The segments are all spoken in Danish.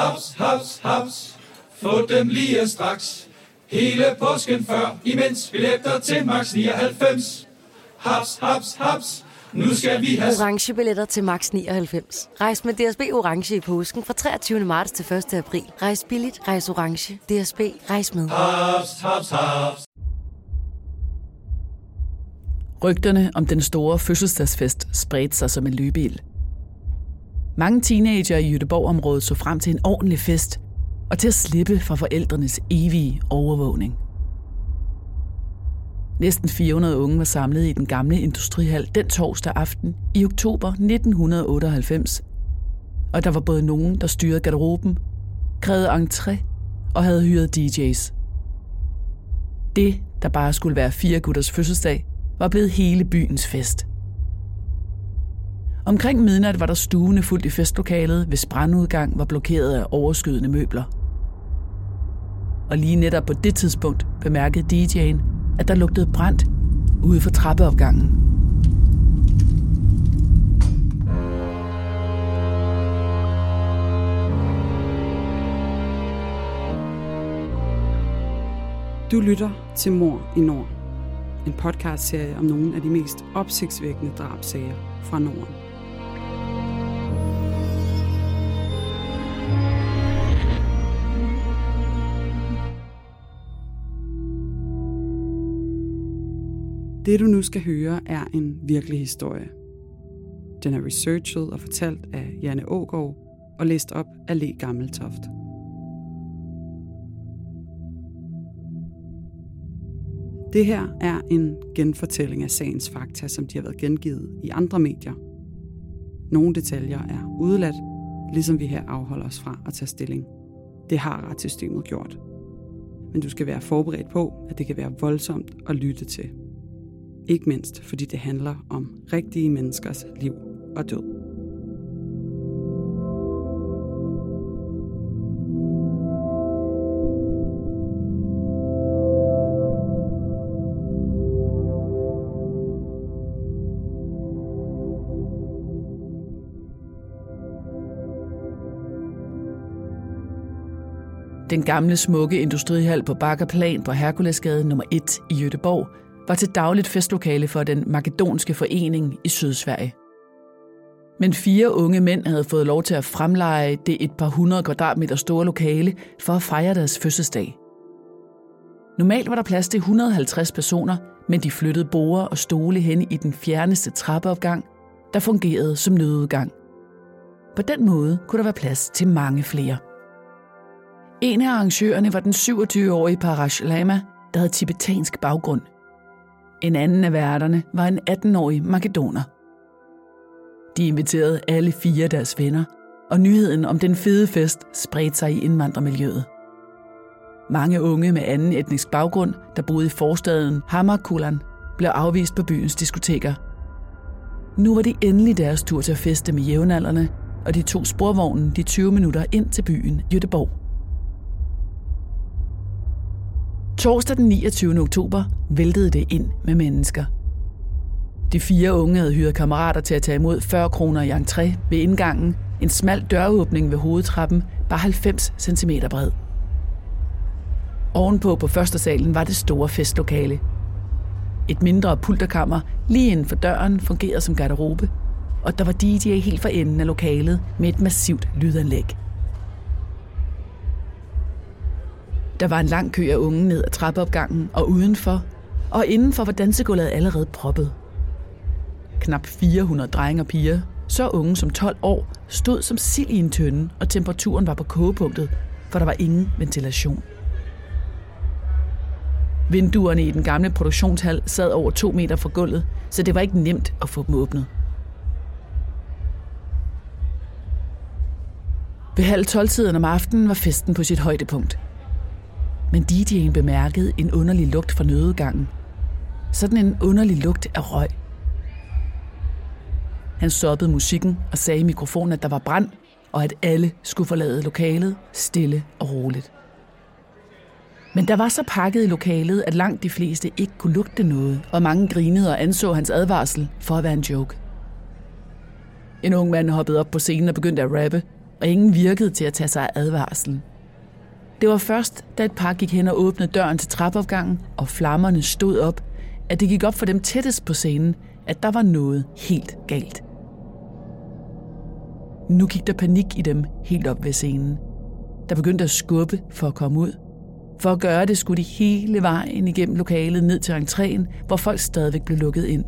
Haps, haps, haps. Få dem lige straks. Hele påsken før, imens billetter til max 99. Haps, haps, haps. Nu skal vi have... Orange billetter til max 99. Rejs med DSB Orange i påsken fra 23. marts til 1. april. Rejs billigt, rejs orange. DSB, rejs med. Haps, haps, haps. Rygterne om den store fødselsdagsfest spredte sig som en løbeil. Mange teenager i Jødeborg-området så frem til en ordentlig fest, og til at slippe fra forældrenes evige overvågning. Næsten 400 unge var samlet i den gamle industrihal den torsdag aften i oktober 1998. Og der var både nogen, der styrede garderoben, krævede entré og havde hyret DJ's. Det, der bare skulle være fire gutters fødselsdag, var blevet hele byens fest. Omkring midnat var der stuende fuldt i festlokalet, hvis brandudgang var blokeret af overskydende møbler. Og lige netop på det tidspunkt bemærkede DJ'en, at der lugtede brændt ude for trappeopgangen. Du lytter til Mor i Nord. En podcastserie om nogle af de mest opsigtsvækkende drabsager fra Norden. Det du nu skal høre er en virkelig historie. Den er researchet og fortalt af Janne Ågaard og læst op af Le Gammeltoft. Det her er en genfortælling af sagens fakta, som de har været gengivet i andre medier. Nogle detaljer er udeladt, ligesom vi her afholder os fra at tage stilling. Det har retssystemet gjort. Men du skal være forberedt på, at det kan være voldsomt at lytte til. Ikke mindst fordi det handler om rigtige menneskers liv og død. Den gamle smukke industrihal på Bakkerplan på Herkulesgade nummer 1 i Jødeborg var til dagligt festlokale for den makedonske forening i Sydsverige. Men fire unge mænd havde fået lov til at fremleje det et par hundrede kvadratmeter store lokale for at fejre deres fødselsdag. Normalt var der plads til 150 personer, men de flyttede borer og stole hen i den fjerneste trappeopgang, der fungerede som nødudgang. På den måde kunne der være plads til mange flere. En af arrangørerne var den 27-årige Parash Lama, der havde tibetansk baggrund. En anden af værterne var en 18-årig makedoner. De inviterede alle fire deres venner, og nyheden om den fede fest spredte sig i indvandrermiljøet. Mange unge med anden etnisk baggrund, der boede i forstaden Hammarkullan, blev afvist på byens diskoteker. Nu var det endelig deres tur til at feste med jævnaldrende, og de tog sporvognen de 20 minutter ind til byen Göteborg. Torsdag den 29. oktober væltede det ind med mennesker. De fire unge havde hyret kammerater til at tage imod 40 kroner i entré ved indgangen, en smal døråbning ved hovedtrappen, bare 90 cm bred. Ovenpå på første salen var det store festlokale. Et mindre pulterkammer lige inden for døren fungerede som garderobe, og der var DJ helt for enden af lokalet med et massivt lydanlæg. Der var en lang kø af unge ned ad trappeopgangen og udenfor, og indenfor var dansegulvet allerede proppet. Knap 400 drenge og piger, så unge som 12 år, stod som sild i en tønde, og temperaturen var på kogepunktet, for der var ingen ventilation. Vinduerne i den gamle produktionshal sad over to meter fra gulvet, så det var ikke nemt at få dem åbnet. Ved halv 12-tiden om aftenen var festen på sit højdepunkt – men DJ'en bemærkede en underlig lugt fra nødegangen. Sådan en underlig lugt af røg. Han stoppede musikken og sagde i mikrofonen, at der var brand, og at alle skulle forlade lokalet stille og roligt. Men der var så pakket i lokalet, at langt de fleste ikke kunne lugte noget, og mange grinede og anså hans advarsel for at være en joke. En ung mand hoppede op på scenen og begyndte at rappe. og ingen virkede til at tage sig af advarslen. Det var først, da et par gik hen og åbnede døren til trappeopgangen, og flammerne stod op, at det gik op for dem tættest på scenen, at der var noget helt galt. Nu gik der panik i dem helt op ved scenen. Der begyndte at skubbe for at komme ud. For at gøre det skulle de hele vejen igennem lokalet ned til entréen, hvor folk stadigvæk blev lukket ind.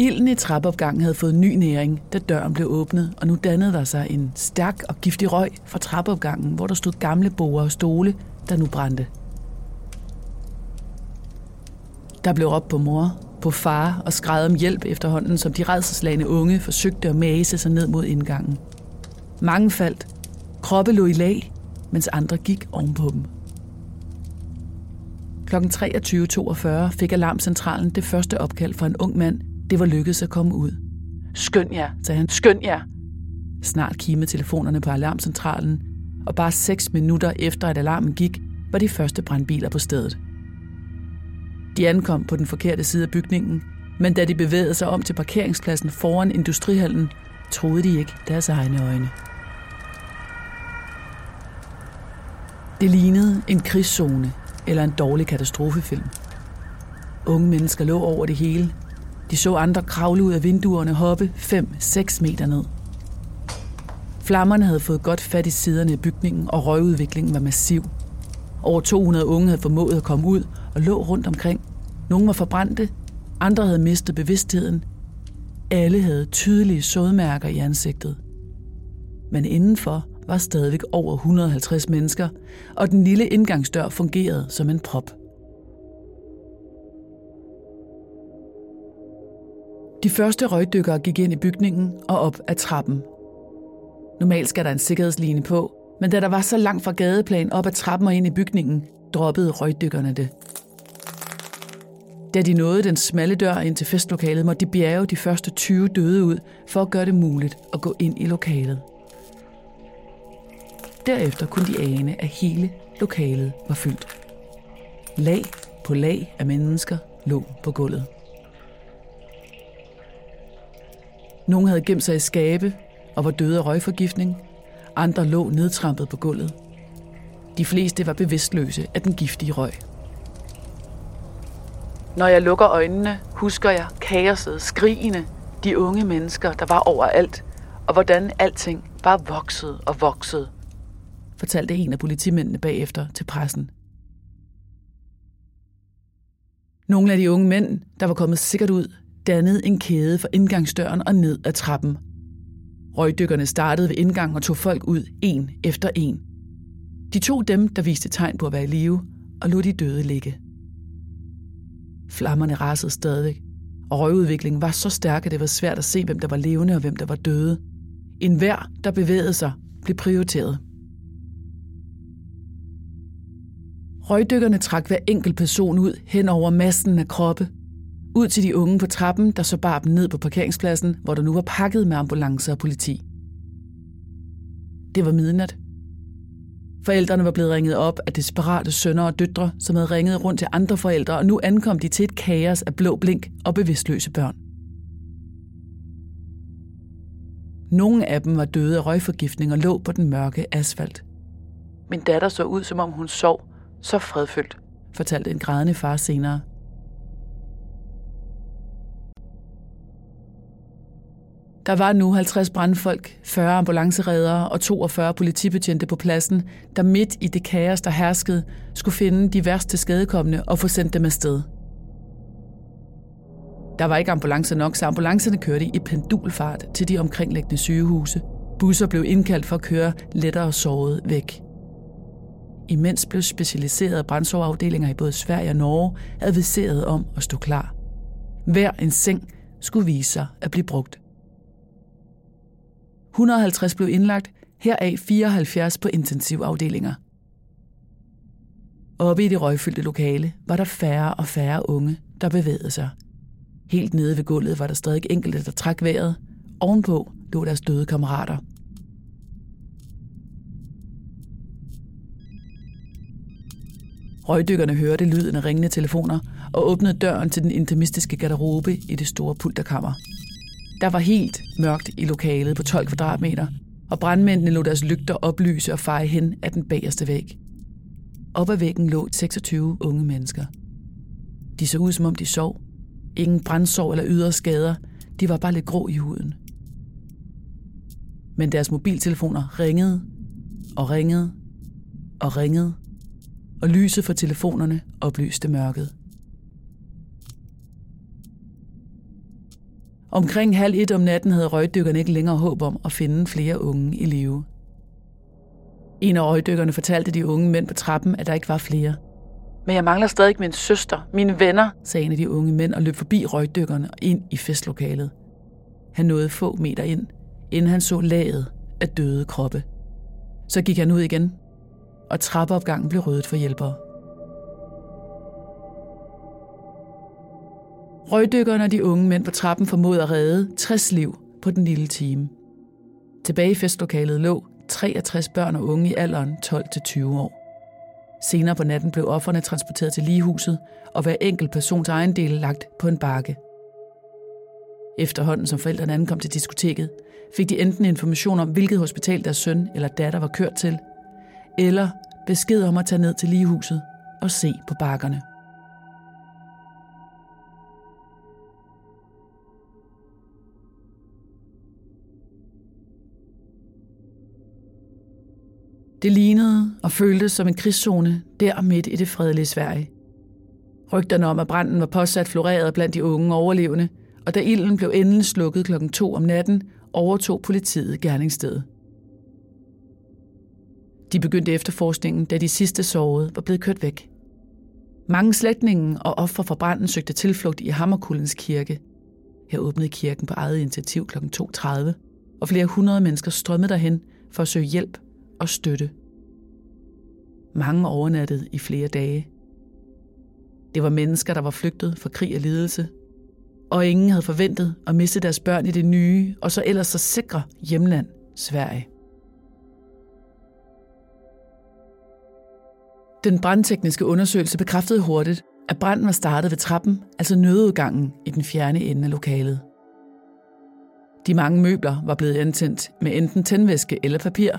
Ilden i trappeopgangen havde fået ny næring, da døren blev åbnet, og nu dannede der sig en stærk og giftig røg fra trappeopgangen, hvor der stod gamle borer og stole, der nu brændte. Der blev råbt på mor, på far og skræd om hjælp efterhånden, som de redselslagende unge forsøgte at mase sig ned mod indgangen. Mange faldt. Kroppe lå i lag, mens andre gik ovenpå dem. Kl. 23.42 fik Alarmcentralen det første opkald fra en ung mand. Det var lykkedes at komme ud. Skøn jer, sagde han. Skøn jer. Snart kimede telefonerne på alarmcentralen, og bare seks minutter efter at alarmen gik, var de første brandbiler på stedet. De ankom på den forkerte side af bygningen, men da de bevægede sig om til parkeringspladsen foran industrihallen, troede de ikke deres egne øjne. Det lignede en krigszone eller en dårlig katastrofefilm. Unge mennesker lå over det hele. De så andre kravle ud af vinduerne hoppe 5-6 meter ned. Flammerne havde fået godt fat i siderne af bygningen, og røgudviklingen var massiv. Over 200 unge havde formået at komme ud og lå rundt omkring. Nogle var forbrændte, andre havde mistet bevidstheden. Alle havde tydelige sådmærker i ansigtet. Men indenfor var stadigvæk over 150 mennesker, og den lille indgangsdør fungerede som en prop. De første røgdykkere gik ind i bygningen og op ad trappen. Normalt skal der en sikkerhedsline på, men da der var så langt fra gadeplan op ad trappen og ind i bygningen, droppede røgdykkerne det. Da de nåede den smalle dør ind til festlokalet, måtte de bjerge de første 20 døde ud, for at gøre det muligt at gå ind i lokalet. Derefter kunne de ane, at hele lokalet var fyldt. Lag på lag af mennesker lå på gulvet. Nogle havde gemt sig i skabe og var døde af røgforgiftning. Andre lå nedtrampet på gulvet. De fleste var bevidstløse af den giftige røg. Når jeg lukker øjnene, husker jeg kaoset, skrigende, de unge mennesker, der var overalt, og hvordan alting bare voksede og voksede, fortalte en af politimændene bagefter til pressen. Nogle af de unge mænd, der var kommet sikkert ud, dannede en kæde fra indgangsdøren og ned ad trappen. Røgdykkerne startede ved indgangen og tog folk ud en efter en. De tog dem, der viste tegn på at være i live, og lod de døde ligge. Flammerne rasede stadig, og røgudviklingen var så stærk, at det var svært at se, hvem der var levende og hvem der var døde. En hver, der bevægede sig, blev prioriteret. Røgdykkerne trak hver enkelt person ud hen over massen af kroppe. Ud til de unge på trappen, der så bar dem ned på parkeringspladsen, hvor der nu var pakket med ambulancer og politi. Det var midnat, Forældrene var blevet ringet op af desperate sønner og døtre, som havde ringet rundt til andre forældre, og nu ankom de til et kaos af blå blink og bevidstløse børn. Nogle af dem var døde af røgforgiftning og lå på den mørke asfalt. Min datter så ud, som om hun sov, så fredfyldt, fortalte en grædende far senere. Der var nu 50 brandfolk, 40 ambulanceredere og 42 politibetjente på pladsen, der midt i det kaos, der herskede, skulle finde de værste skadekommende og få sendt dem afsted. Der var ikke ambulancer nok, så ambulancerne kørte i pendulfart til de omkringliggende sygehuse. Busser blev indkaldt for at køre lettere såret væk. Imens blev specialiserede brandsoverafdelinger i både Sverige og Norge adviseret om at stå klar. Hver en seng skulle vise sig at blive brugt 150 blev indlagt, heraf 74 på intensivafdelinger. Oppe i det røgfyldte lokale var der færre og færre unge, der bevægede sig. Helt nede ved gulvet var der stadig enkelte, der trak vejret. Ovenpå lå deres døde kammerater. Røgdykkerne hørte lyden af ringende telefoner og åbnede døren til den intimistiske garderobe i det store pulterkammer. Der var helt mørkt i lokalet på 12 kvadratmeter, og brandmændene lå deres lygter oplyse og feje hen af den bagerste væg. Op ad væggen lå 26 unge mennesker. De så ud, som om de sov. Ingen brændsår eller ydre skader. De var bare lidt grå i huden. Men deres mobiltelefoner ringede og ringede og ringede, og lyset fra telefonerne oplyste mørket. Omkring halv et om natten havde røgdykkerne ikke længere håb om at finde flere unge i live. En af røgdykkerne fortalte de unge mænd på trappen, at der ikke var flere. Men jeg mangler stadig min søster, mine venner, sagde en af de unge mænd og løb forbi røgdykkerne og ind i festlokalet. Han nåede få meter ind, inden han så laget af døde kroppe. Så gik han ud igen, og trappeopgangen blev ryddet for hjælpere. Røgdykkerne og de unge mænd på trappen formåede at redde 60 liv på den lille time. Tilbage i festlokalet lå 63 børn og unge i alderen 12-20 år. Senere på natten blev offerne transporteret til ligehuset, og hver enkelt persons ejendele lagt på en bakke. Efterhånden som forældrene ankom til diskoteket, fik de enten information om, hvilket hospital deres søn eller datter var kørt til, eller besked om at tage ned til ligehuset og se på bakkerne. Det lignede og føltes som en krigszone der midt i det fredelige Sverige. Rygterne om, at branden var påsat floreret blandt de unge overlevende, og da ilden blev endelig slukket klokken 2 om natten, overtog politiet gerningsstedet. De begyndte efterforskningen, da de sidste sårede var blevet kørt væk. Mange slægtninge og ofre for branden søgte tilflugt i Hammerkullens kirke. Her åbnede kirken på eget initiativ kl. 2.30, og flere hundrede mennesker strømmede derhen for at søge hjælp og støtte. Mange overnattede i flere dage. Det var mennesker, der var flygtet fra krig og lidelse, og ingen havde forventet at miste deres børn i det nye og så ellers så sikre hjemland, Sverige. Den brandtekniske undersøgelse bekræftede hurtigt, at branden var startet ved trappen, altså nødudgangen i den fjerne ende af lokalet. De mange møbler var blevet antændt med enten tændvæske eller papir,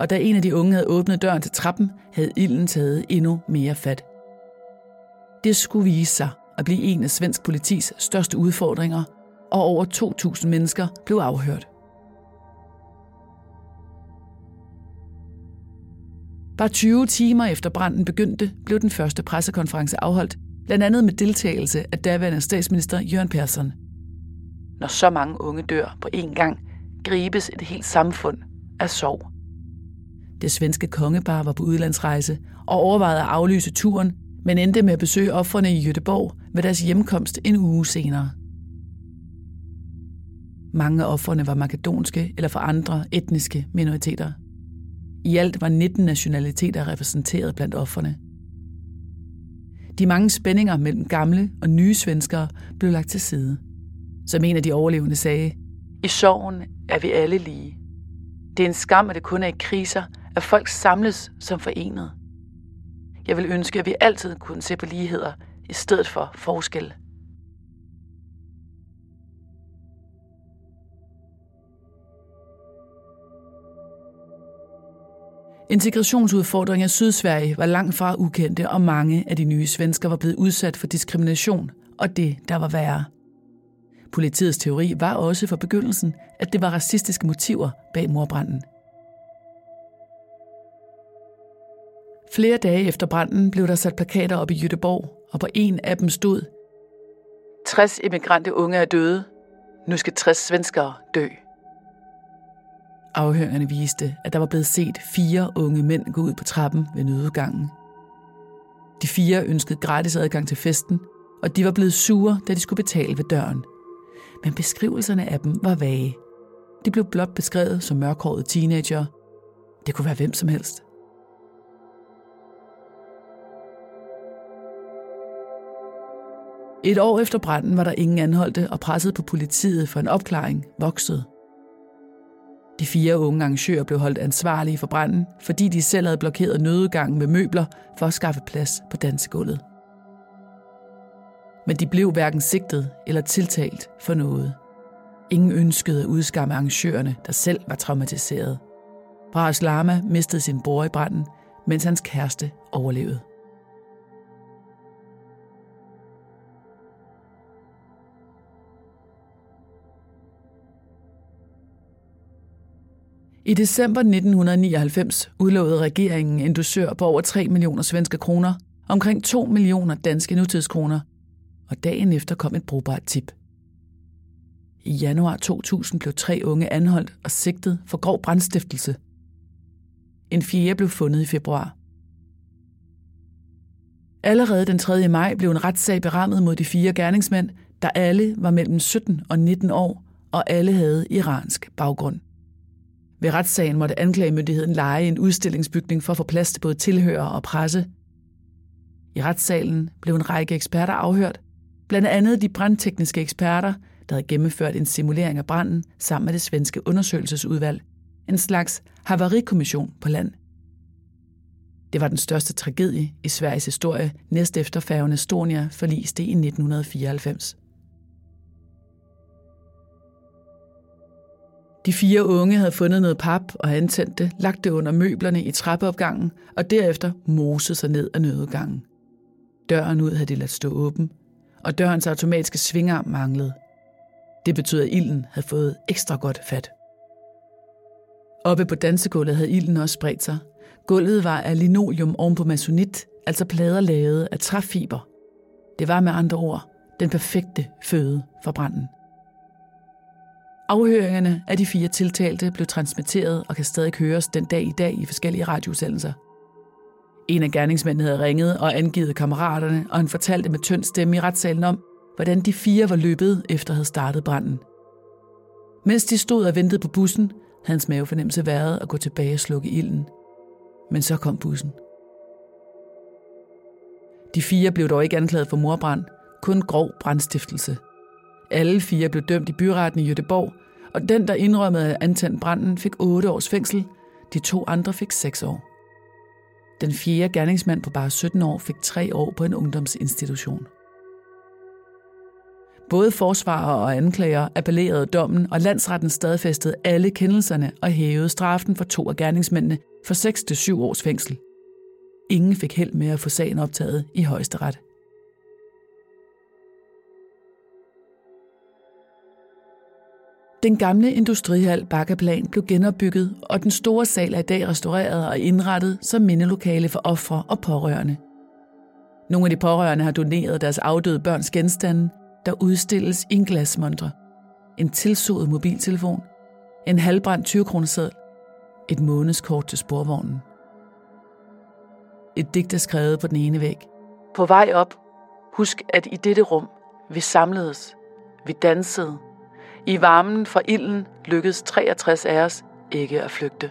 og da en af de unge havde åbnet døren til trappen, havde ilden taget endnu mere fat. Det skulle vise sig at blive en af svensk politis største udfordringer, og over 2.000 mennesker blev afhørt. Bare 20 timer efter branden begyndte, blev den første pressekonference afholdt, blandt andet med deltagelse af daværende statsminister Jørgen Persson. Når så mange unge dør på én gang, gribes et helt samfund af sorg. Det svenske kongepar var på udlandsrejse og overvejede at aflyse turen, men endte med at besøge offerne i Jødeborg ved deres hjemkomst en uge senere. Mange af offerne var makedonske eller fra andre etniske minoriteter. I alt var 19 nationaliteter repræsenteret blandt offerne. De mange spændinger mellem gamle og nye svenskere blev lagt til side. Som en af de overlevende sagde, i sorgen er vi alle lige. Det er en skam, at det kun er i kriser, at folk samles som forenet. Jeg vil ønske, at vi altid kunne se på ligheder i stedet for forskel. Integrationsudfordringer i Sydsverige var langt fra ukendte, og mange af de nye svensker var blevet udsat for diskrimination, og det, der var værre. Politiets teori var også for begyndelsen, at det var racistiske motiver bag morbranden – Flere dage efter branden blev der sat plakater op i Jødeborg, og på en af dem stod 60 emigrante unge er døde. Nu skal 60 svenskere dø. Afhøringerne viste, at der var blevet set fire unge mænd gå ud på trappen ved nødudgangen. De fire ønskede gratis adgang til festen, og de var blevet sure, da de skulle betale ved døren. Men beskrivelserne af dem var vage. De blev blot beskrevet som mørkhårede teenager. Det kunne være hvem som helst. Et år efter branden var der ingen anholdte, og presset på politiet for en opklaring voksede. De fire unge arrangører blev holdt ansvarlige for branden, fordi de selv havde blokeret nødgangen med møbler for at skaffe plads på dansegulvet. Men de blev hverken sigtet eller tiltalt for noget. Ingen ønskede at udskamme arrangørerne, der selv var traumatiseret. Bras Lama mistede sin bror i branden, mens hans kæreste overlevede. I december 1999 udlovede regeringen en dusør på over 3 millioner svenske kroner, omkring 2 millioner danske nutidskroner, og dagen efter kom et brugbart tip. I januar 2000 blev tre unge anholdt og sigtet for grov brandstiftelse. En fjerde blev fundet i februar. Allerede den 3. maj blev en retssag berammet mod de fire gerningsmænd, der alle var mellem 17 og 19 år, og alle havde iransk baggrund. Ved retssagen måtte anklagemyndigheden lege en udstillingsbygning for at få plads til både tilhører og presse. I retssalen blev en række eksperter afhørt, blandt andet de brandtekniske eksperter, der havde gennemført en simulering af branden sammen med det svenske undersøgelsesudvalg, en slags havarikommission på land. Det var den største tragedie i Sveriges historie, næst efter færgen Estonia forliste i 1994. De fire unge havde fundet noget pap og antændt det, lagt det under møblerne i trappeopgangen og derefter moset sig ned ad nødgangen. Døren ud havde de ladt stå åben, og dørens automatiske svingarm manglede. Det betød, at ilden havde fået ekstra godt fat. Oppe på dansegulvet havde ilden også spredt sig. Gulvet var af linoleum oven på masonit, altså plader lavet af træfiber. Det var med andre ord den perfekte føde for branden. Afhøringerne af de fire tiltalte blev transmitteret og kan stadig høres den dag i dag i forskellige radioudsendelser. En af gerningsmændene havde ringet og angivet kammeraterne, og han fortalte med tynd stemme i retssalen om, hvordan de fire var løbet efter at have startet branden. Mens de stod og ventede på bussen, havde hans mavefornemmelse været at gå tilbage og slukke ilden. Men så kom bussen. De fire blev dog ikke anklaget for morbrand, kun grov brandstiftelse – alle fire blev dømt i byretten i Jødeborg, og den, der indrømmede at antændt branden, fik 8 års fængsel. De to andre fik 6 år. Den fjerde gerningsmand på bare 17 år fik 3 år på en ungdomsinstitution. Både forsvarer og anklager appellerede dommen, og landsretten stadfæstede alle kendelserne og hævede straffen for to af gerningsmændene for 6-7 års fængsel. Ingen fik held med at få sagen optaget i højesteret. Den gamle industrihal Bakkaplan blev genopbygget, og den store sal er i dag restaureret og indrettet som mindelokale for ofre og pårørende. Nogle af de pårørende har doneret deres afdøde børns genstande, der udstilles i en glasmontre, en tilsået mobiltelefon, en halvbrændt 20 et månedskort til sporvognen. Et digt er skrevet på den ene væg. På vej op, husk at i dette rum, vi samledes, vi dansede, i varmen fra ilden lykkedes 63 af os ikke at flygte.